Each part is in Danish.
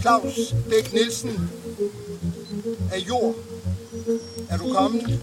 Claus Bæk Nielsen af jord er du kommet.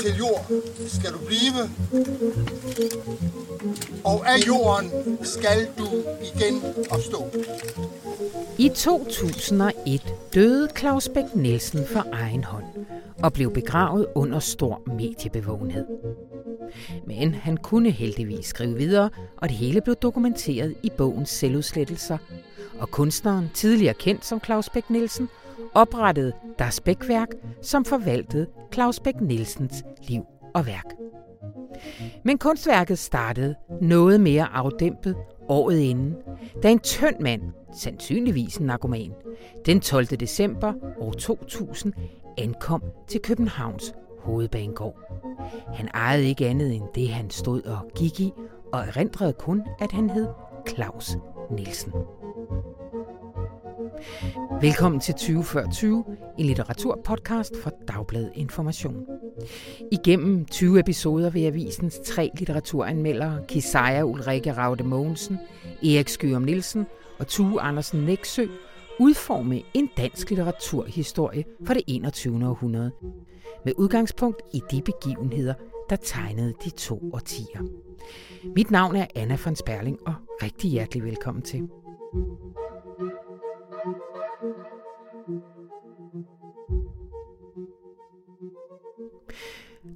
Til jord skal du blive, og af jorden skal du igen opstå. I 2001 døde Claus Bæk Nielsen for egen hånd og blev begravet under stor mediebevågenhed. Men han kunne heldigvis skrive videre, og det hele blev dokumenteret i bogens selvudslettelser. Og kunstneren, tidligere kendt som Claus Bæk Nielsen, oprettede Das Bækværk, som forvaltede Claus Bæk Nielsens liv og værk. Men kunstværket startede noget mere afdæmpet året inden, da en tynd mand, sandsynligvis en narkoman, den 12. december år 2000 ankom til Københavns hovedbanegård. Han ejede ikke andet end det, han stod og gik i, og erindrede kun, at han hed Claus Nielsen. Velkommen til 20 før 20, en litteraturpodcast fra Dagbladet Information. Igennem 20 episoder vil avisens tre litteraturanmeldere, Kisaja Ulrike Raude Mogensen, Erik Skyrum Nielsen og Tue Andersen Næksø, udforme en dansk litteraturhistorie for det 21. århundrede, med udgangspunkt i de begivenheder, der tegnede de to årtier. Mit navn er Anna von Sperling, og rigtig hjertelig velkommen til.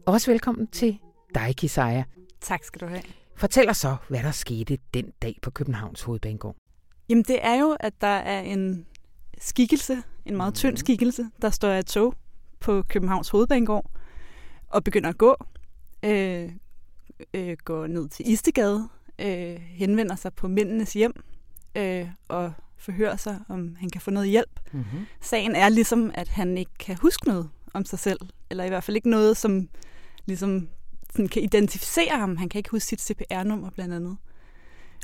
Også velkommen til dig, Kisaja. Tak skal du have. Fortæl os så, hvad der skete den dag på Københavns Hovedbanegård. Jamen det er jo, at der er en skikkelse, en meget tynd skikkelse, der står af et tog på Københavns Hovedbanegård og begynder at gå. Øh, øh, går ned til Istegade, øh, henvender sig på mændenes hjem øh, og forhører sig, om han kan få noget hjælp. Mm-hmm. Sagen er ligesom, at han ikke kan huske noget om sig selv, eller i hvert fald ikke noget, som ligesom sådan kan identificere ham. Han kan ikke huske sit CPR-nummer blandt andet.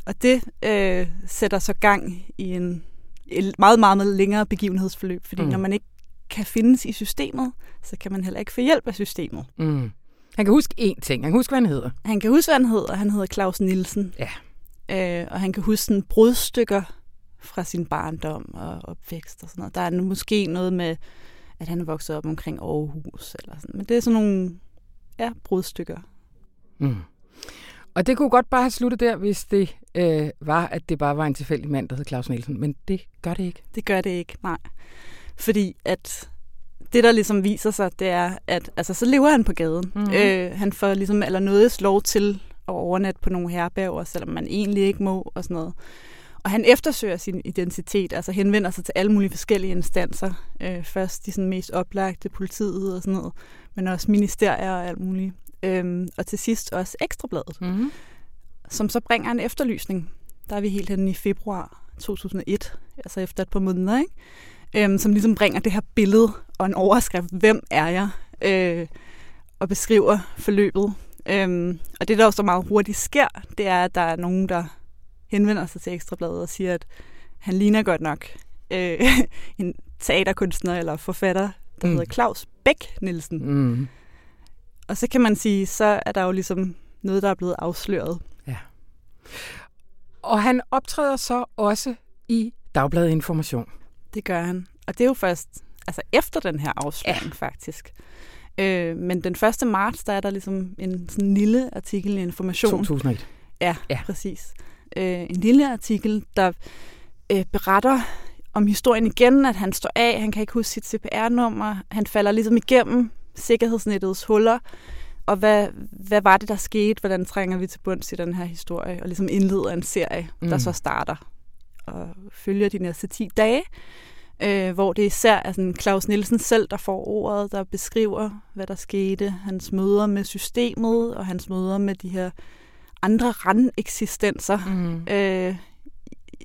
Og det øh, sætter så gang i en et meget, meget, meget længere begivenhedsforløb, fordi mm. når man ikke kan findes i systemet, så kan man heller ikke få hjælp af systemet. Mm. Han kan huske én ting. Han kan huske, hvad han hedder. Han kan huske, hvad han hedder. Han hedder Claus Nielsen. Ja. Øh, og han kan huske sådan brudstykker fra sin barndom og opvækst og sådan noget. Der er måske noget med, at han vokset op omkring Aarhus eller sådan. Men det er sådan nogle ja, brudstykker. Mm. Og det kunne godt bare have sluttet der, hvis det øh, var, at det bare var en tilfældig mand, der hed Claus Nielsen. Men det gør det ikke. Det gør det ikke, nej. Fordi at det, der ligesom viser sig, det er, at altså, så lever han på gaden. Mm-hmm. Øh, han får ligesom allernådes lov til at overnatte på nogle herberger, selvom man egentlig ikke må og sådan noget. Og han eftersøger sin identitet, altså henvender sig til alle mulige forskellige instanser. Øh, først de sådan mest oplagte, politiet og sådan noget, men også ministerier og alt muligt. Øhm, og til sidst også Ekstrabladet, mm-hmm. som så bringer en efterlysning. Der er vi helt henne i februar 2001, altså efter et par måneder, ikke? Øhm, som ligesom bringer det her billede og en overskrift, hvem er jeg, øh, og beskriver forløbet. Øhm, og det, der også så meget hurtigt sker, det er, at der er nogen, der henvender sig til Ekstrabladet og siger, at han ligner godt nok øh, en teaterkunstner eller forfatter, der mm. hedder Claus Bæk Nielsen. Mm. Og så kan man sige, så er der jo ligesom noget, der er blevet afsløret. Ja. Og han optræder så også i Dagbladet Information. Det gør han. Og det er jo først altså efter den her afsløring, ja. faktisk. Øh, men den 1. marts, der er der ligesom en sådan lille artikel i Information. 2001. Ja, ja. præcis. Øh, en lille artikel, der øh, beretter om historien igen, at han står af, han kan ikke huske sit CPR-nummer, han falder ligesom igennem sikkerhedsnettets huller, og hvad, hvad var det, der skete? Hvordan trænger vi til bunds i den her historie? Og ligesom indleder en serie, mm. der så starter og følger de næste 10 dage, øh, hvor det især er sådan Claus Nielsen selv, der får ordet, der beskriver, hvad der skete, hans møder med systemet, og hans møder med de her andre randeksistenser mm. øh,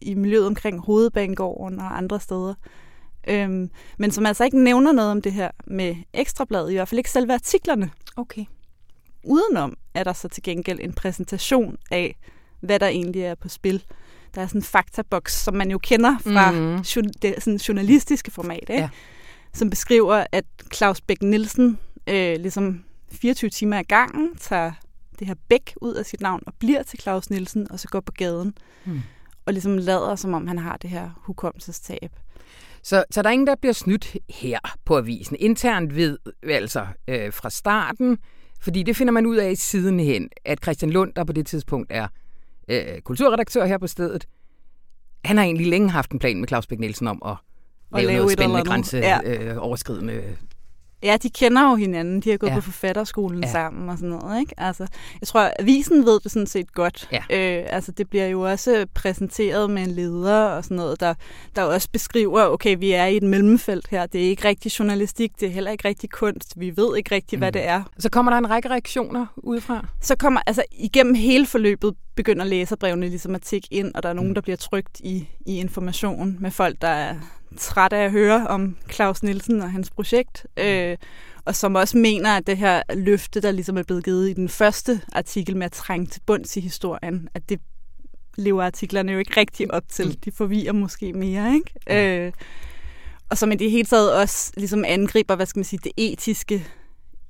i miljøet omkring Hovedbanegården og andre steder. Øhm, men som altså ikke nævner noget om det her med ekstrabladet, i hvert fald ikke selve artiklerne. Okay. Udenom er der så til gengæld en præsentation af, hvad der egentlig er på spil. Der er sådan en faktaboks, som man jo kender fra mm. det sådan journalistiske format, ikke? Ja. som beskriver, at Claus Bæk Nielsen øh, ligesom 24 timer ad gangen tager det her bæk ud af sit navn og bliver til Claus Nielsen, og så går på gaden. Mm. Og ligesom lader, som om han har det her hukommelsestab. Så, så der er ingen, der bliver snydt her på avisen. Internt ved altså øh, fra starten, fordi det finder man ud af sidenhen, at Christian Lund, der på det tidspunkt er øh, kulturredaktør her på stedet, han har egentlig længe haft en plan med Claus Bæk Nielsen om at, at lave, lave noget spændende grænseoverskridende ja. øh, Ja, de kender jo hinanden. De har gået ja. på forfatterskolen ja. sammen og sådan noget. Ikke? Altså, jeg tror, avisen ved det sådan set godt. Ja. Øh, altså, det bliver jo også præsenteret med en leder og sådan noget, der, der også beskriver, okay, vi er i et mellemfelt her. Det er ikke rigtig journalistik, det er heller ikke rigtig kunst. Vi ved ikke rigtig, mm. hvad det er. Så kommer der en række reaktioner udefra? Så kommer, altså igennem hele forløbet begynder læserbrevene ligesom at tikke ind, og der er nogen, mm. der bliver trygt i, i information med folk, der er træt af at høre om Claus Nielsen og hans projekt, øh, og som også mener, at det her løfte, der ligesom er blevet givet i den første artikel med at trænge til bunds i historien, at det lever artiklerne jo ikke rigtig op til. Mm. De forvirrer måske mere, ikke? Ja. Øh, og som i det hele taget også ligesom angriber, hvad skal man sige, det etiske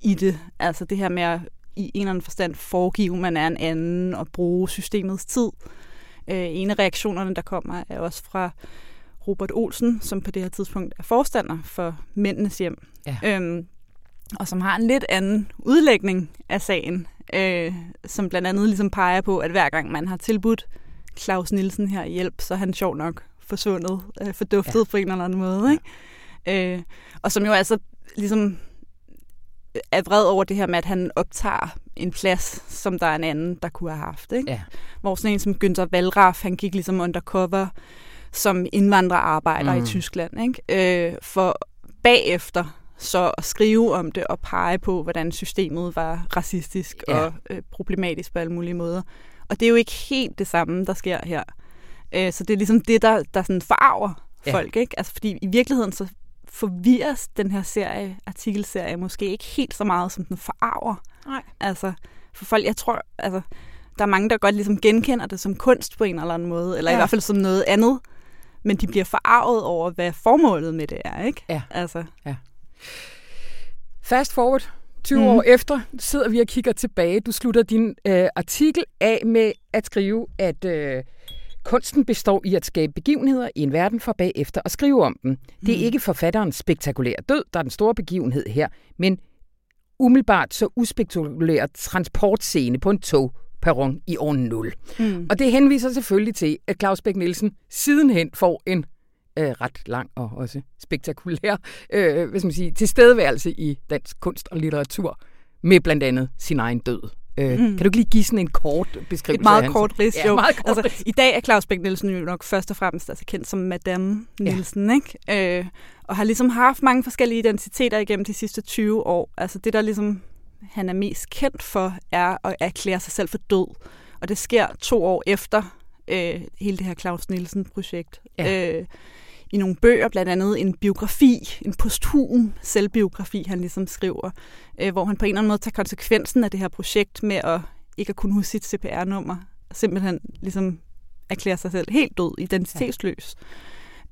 i det. Altså det her med at i en eller anden forstand foregive, man er en anden og bruge systemets tid. Øh, en af reaktionerne, der kommer, er også fra Robert Olsen, som på det her tidspunkt er forstander for Mændenes Hjem, ja. øhm, og som har en lidt anden udlægning af sagen, øh, som blandt andet ligesom peger på, at hver gang man har tilbudt Claus Nielsen her hjælp, så er han sjov nok forsvundet, øh, forduftet ja. på en eller anden måde. Ikke? Øh, og som jo altså ligesom er vred over det her med, at han optager en plads, som der er en anden, der kunne have haft. Ikke? Ja. Hvor sådan en som Günther Wallraff, han gik ligesom undercover som indvandrerarbejder mm. i Tyskland, ikke? Øh, for bagefter så at skrive om det og pege på, hvordan systemet var racistisk ja. og øh, problematisk på alle mulige måder. Og det er jo ikke helt det samme, der sker her. Øh, så det er ligesom det, der, der sådan forarver ja. folk. Ikke? Altså, fordi i virkeligheden så forvirres den her serie, artikelserie måske ikke helt så meget, som den forarver. Nej. Altså, for folk, jeg tror, altså, der er mange, der godt ligesom genkender det som kunst på en eller anden måde, eller ja. i hvert fald som noget andet men de bliver forarvet over, hvad formålet med det er, ikke? Ja. Altså. ja. Fast forward 20 mm. år efter sidder vi og kigger tilbage. Du slutter din øh, artikel af med at skrive, at øh, kunsten består i at skabe begivenheder i en verden for bagefter og skrive om dem. Det er mm. ikke forfatterens spektakulære død, der er den store begivenhed her, men umiddelbart så uspektakulær transportscene på en tog perron i år 0. Mm. Og det henviser selvfølgelig til, at Claus Bæk Nielsen sidenhen får en øh, ret lang og også spektakulær øh, hvad skal man sige, tilstedeværelse i dansk kunst og litteratur med blandt andet sin egen død. Øh, mm. Kan du ikke lige give sådan en kort beskrivelse? Et meget kort ris, ja, jo. Meget kort altså, I dag er Claus Bæk Nielsen jo nok først og fremmest altså, kendt som Madame Nielsen, ja. ikke? Øh, og har ligesom haft mange forskellige identiteter igennem de sidste 20 år. Altså det, der ligesom han er mest kendt for, er at erklære sig selv for død. Og det sker to år efter øh, hele det her Claus Nielsen-projekt. Ja. Øh, I nogle bøger, blandt andet en biografi, en posthum selvbiografi, han ligesom skriver, øh, hvor han på en eller anden måde tager konsekvensen af det her projekt med at ikke at kunne huske sit CPR-nummer. Simpelthen ligesom erklære sig selv helt død, identitetsløs. Ja.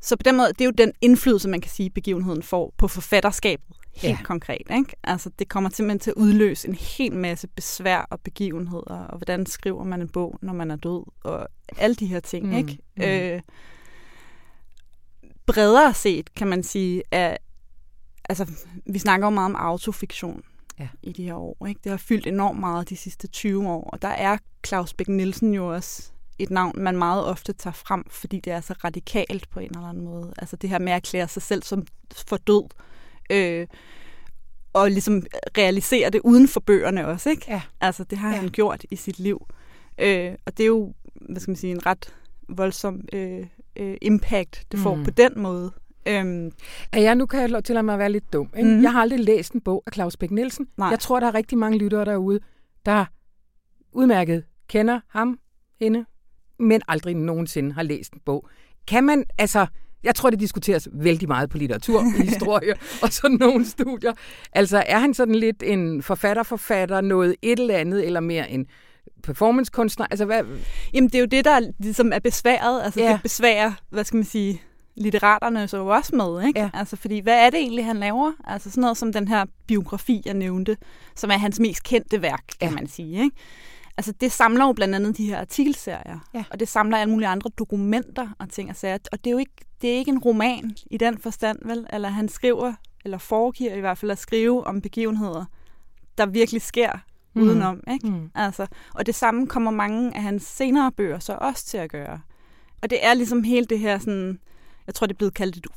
Så på den måde, det er jo den indflydelse, man kan sige, begivenheden får på forfatterskabet helt ja. konkret. Ikke? Altså, det kommer simpelthen til at udløse en hel masse besvær og begivenheder, og hvordan skriver man en bog, når man er død, og alle de her ting. Mm. Ikke? Mm. Øh, bredere set, kan man sige, at altså, vi snakker jo meget om autofiktion ja. i de her år. Ikke? Det har fyldt enormt meget de sidste 20 år, og der er Claus Bæk Nielsen jo også et navn, man meget ofte tager frem, fordi det er så radikalt på en eller anden måde. Altså det her med at erklære sig selv som for død, øh, og ligesom realisere det uden for bøgerne også, ikke? Ja. Altså det har ja. han gjort i sit liv. Øh, og det er jo, hvad skal man sige, en ret voldsom øh, øh, impact, det får mm. på den måde. Øhm. Er jeg, nu kan jeg lov til mig at være lidt dum. Ikke? Mm. Jeg har aldrig læst en bog af Claus Bæk Nielsen. Nej. Jeg tror, der er rigtig mange lyttere derude, der udmærket kender ham, hende, men aldrig nogensinde har læst en bog. Kan man, altså, jeg tror, det diskuteres vældig meget på litteratur, historie og sådan nogle studier. Altså, er han sådan lidt en forfatter-forfatter, noget et eller andet, eller mere en performancekunstner? Altså, hvad? Jamen, det er jo det, der ligesom er besværet. Altså, ja. det besværer, hvad skal man sige, litteraterne så jo også med, ikke? Ja. Altså, fordi hvad er det egentlig, han laver? Altså sådan noget som den her biografi, jeg nævnte, som er hans mest kendte værk, kan Ja. man sige, ikke? Altså, det samler jo blandt andet de her artikelserier, Ja. og det samler alle mulige andre dokumenter og ting og sager. Og det er jo ikke, det er ikke en roman i den forstand, vel? Eller han skriver, eller foregiver i hvert fald at skrive om begivenheder, der virkelig sker mm. udenom, ikke? Mm. Altså, og det samme kommer mange af hans senere bøger så også til at gøre. Og det er ligesom hele det her sådan, jeg tror det er blevet kaldt et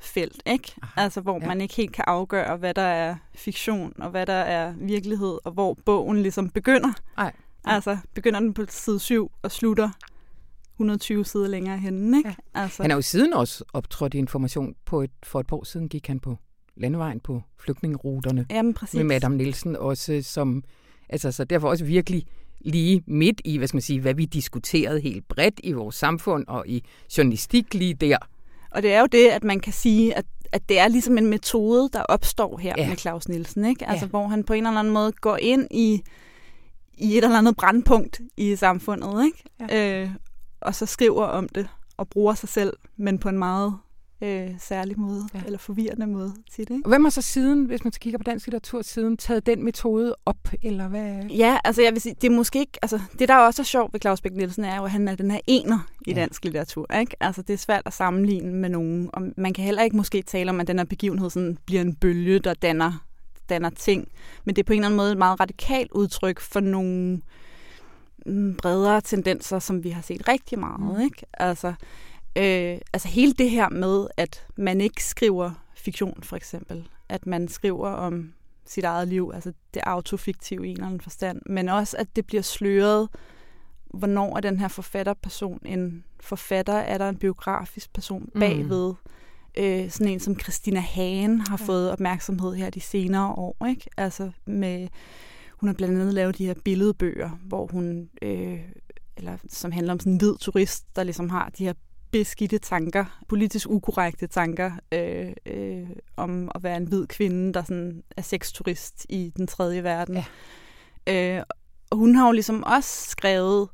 uafgørlighedsfelt, ikke? Aha, Altså hvor ja. ja. man ikke helt kan afgøre, hvad der er fiktion og hvad der er virkelighed, og hvor bogen ligesom begynder. Ej. Altså begynder den på side 7 og slutter 120 sider længere henne, ikke? Ja. Altså, Han er jo siden også optrådt i information på et, for et par år siden, gik han på landevejen på flygtningeruterne jamen præcis. med Madame Nielsen også som, altså så derfor også virkelig lige midt i, hvad skal man sige, hvad vi diskuterede helt bredt i vores samfund og i journalistik lige der. Og det er jo det, at man kan sige, at, at det er ligesom en metode, der opstår her Ja. med Claus Nielsen. Ikke? Altså, Ja. Hvor han på en eller anden måde går ind i, i et eller andet brandpunkt i samfundet. Ikke? Ja. Øh, og så skriver om det og bruger sig selv, men på en meget øh, særlig måde, Ja. eller forvirrende måde til det. Ikke? Og hvem har så siden, hvis man kigger på dansk litteratur, siden taget den metode op, eller hvad? Ja, altså jeg vil sige, det er måske ikke, altså det der også er sjovt ved Claus Bæk Nielsen er jo, at han er den her ener i Ja. dansk litteratur, ikke? Altså det er svært at sammenligne med nogen, og man kan heller ikke måske tale om, at den her begivenhed sådan bliver en bølge, der danner, danner ting, men det er på en eller anden måde et meget radikalt udtryk for nogle mm, bredere tendenser, som vi har set rigtig meget, mm. ikke? Altså, øh, altså hele det her med, at man ikke skriver fiktion, for eksempel, at man skriver om sit eget liv, altså det autofiktive i en eller anden forstand, men også at det bliver sløret, hvornår er den her forfatterperson en forfatter, er der en biografisk person Mm. bagved, øh, sådan en som Christina Hagen har ja. fået opmærksomhed her de senere år, ikke? Altså med, hun har blandt andet lavet de her billedbøger, hvor hun, øh, eller som handler om sådan en hvid turist, der ligesom har de her beskidte tanker, politisk ukorrekte tanker øh, øh, om at være en hvid kvinde, der sådan er sexturist i den tredje verden. Ja. Øh, og hun har jo ligesom også skrevet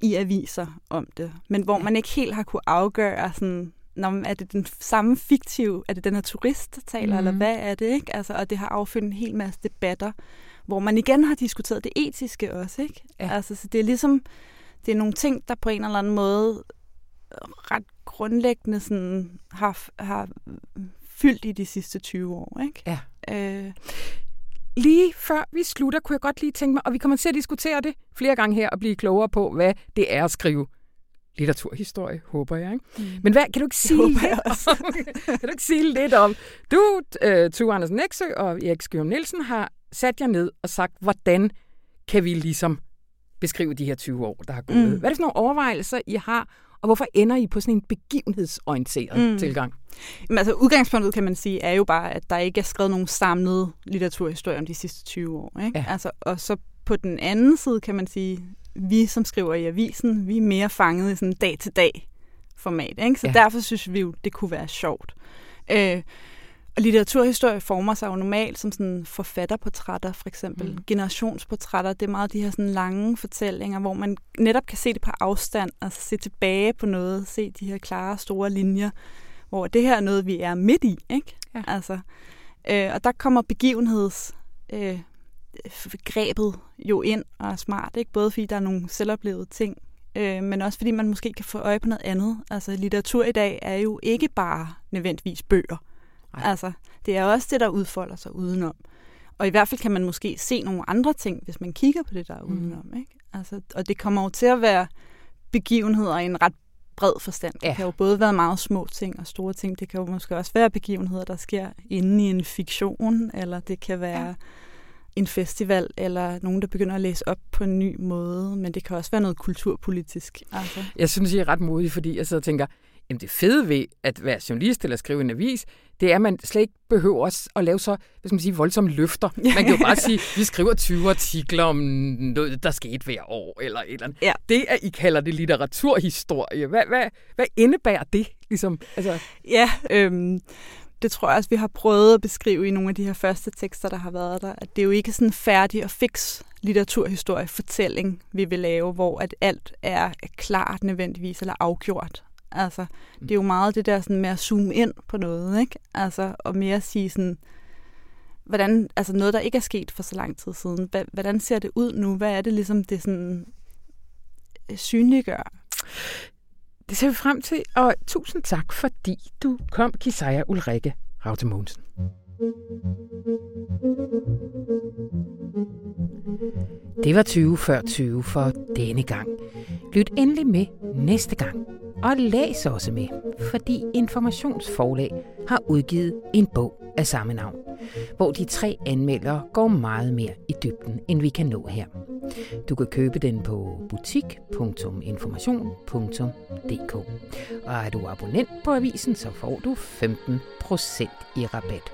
i aviser om det, men hvor Ja. man ikke helt har kunne afgøre sådan, Nå, men er det den samme fiktiv, er det den her turist, der taler, mm. eller Mhm. hvad er det, ikke? Altså, og det har affødt en hel masse debatter, hvor man igen har diskuteret det etiske også, ikke? Ja. Altså, så det er ligesom, det er nogle ting, der på en eller anden måde ret grundlæggende sådan, har, har fyldt i de sidste 20 år, ikke? Ja. Øh, Lige før vi slutter, kunne jeg godt lige tænke mig, og vi kommer til at diskutere det flere gange her, og blive klogere på, hvad det er at skrive litteraturhistorie, håber jeg. Ikke? Mm. Men hvad, kan du ikke sige lidt om, kan du ikke sige lidt om, du, uh, Tue Andersen Nexø og Erik Skjøm Nielsen har sat jer ned og sagt, hvordan kan vi ligesom beskrive de her 20 år, der har gået. Mm. Hvad er det for nogle overvejelser, I har, og hvorfor ender I på sådan en begivenhedsorienteret mm. Tilgang? Men altså udgangspunktet, kan man sige, er jo bare, at der ikke er skrevet nogen samlet litteraturhistorie om de sidste 20 år. Ikke? Ja. Altså, og så på den anden side, kan man sige, vi som skriver i avisen, vi er mere fanget i sådan dag-til-dag format. Ikke? Så ja. derfor synes vi jo, det kunne være sjovt. Øh, og litteraturhistorie former sig jo normalt som sådan forfatterportrætter, for eksempel. Mm. Mm. Generationsportrætter, det er meget de her sådan lange fortællinger, hvor man netop kan se det på afstand, altså se tilbage på noget, se de her klare, store linjer, hvor det her er noget, vi er midt i, ikke? Ja. Altså, øh, og der kommer begivenheds øh, grebet jo ind og er smart, ikke? Både fordi der er nogle selvoplevede ting, øh, men også fordi man måske kan få øje på noget andet. Altså litteratur i dag er jo ikke bare nødvendigvis bøger. Altså, det er også det, der udfolder sig udenom. Og i hvert fald kan man måske se nogle andre ting, hvis man kigger på det, der er Mm. udenom. Ikke? Altså, og det kommer jo til at være begivenheder i en ret bred forstand. Det Ja. kan jo både være meget små ting og store ting. Det kan jo måske også være begivenheder, der sker inde i en fiktion, eller det kan være ja. en festival, eller nogen, der begynder at læse op på en ny måde. Men det kan også være noget kulturpolitisk. Altså. Jeg synes, I er ret modige, fordi jeg sidder og tænker, jamen det fede ved at være journalist eller skrive en avis, det er, at man slet ikke behøver at lave så hvad skal man sige, voldsomme løfter. Man kan jo bare sige, vi skriver 20 artikler om noget, der skete hver år, eller et eller andet. Ja. Det, at I kalder det litteraturhistorie, hvad, hvad, hvad indebærer det? Ligesom, altså, Ja, øhm, det tror jeg også, vi har prøvet at beskrive i nogle af de her første tekster, der har været der, at det er jo ikke sådan en færdig og fix litteraturhistorie fortælling, vi vil lave, hvor at alt er klart nødvendigvis eller afgjort. Altså, det er jo meget det der sådan med at zoome ind på noget, ikke? Altså, og mere sige sådan, hvordan, altså noget, der ikke er sket for så lang tid siden. Hvordan ser det ud nu? Hvad er det ligesom, det sådan øh, synliggør? Det ser vi frem til, og tusind tak, fordi du kom, Kisaya Ulrikke Raute Mogensen. Det var 20 før 20 for denne gang. Lyt endelig med næste gang. Og læs også med, fordi Informationsforlag har udgivet en bog af samme navn, hvor de tre anmeldere går meget mere i dybden, end vi kan nå her. Du kan købe den på butik.information.dk. Og er du abonnent på avisen, så får du 15% i rabat.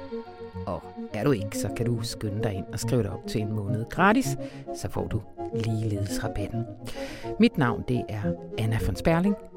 Og er du ikke, så kan du skynde dig ind og skrive dig op til en måned gratis, så får du ligeledes rabatten. Mit navn det er Anna von Sperling.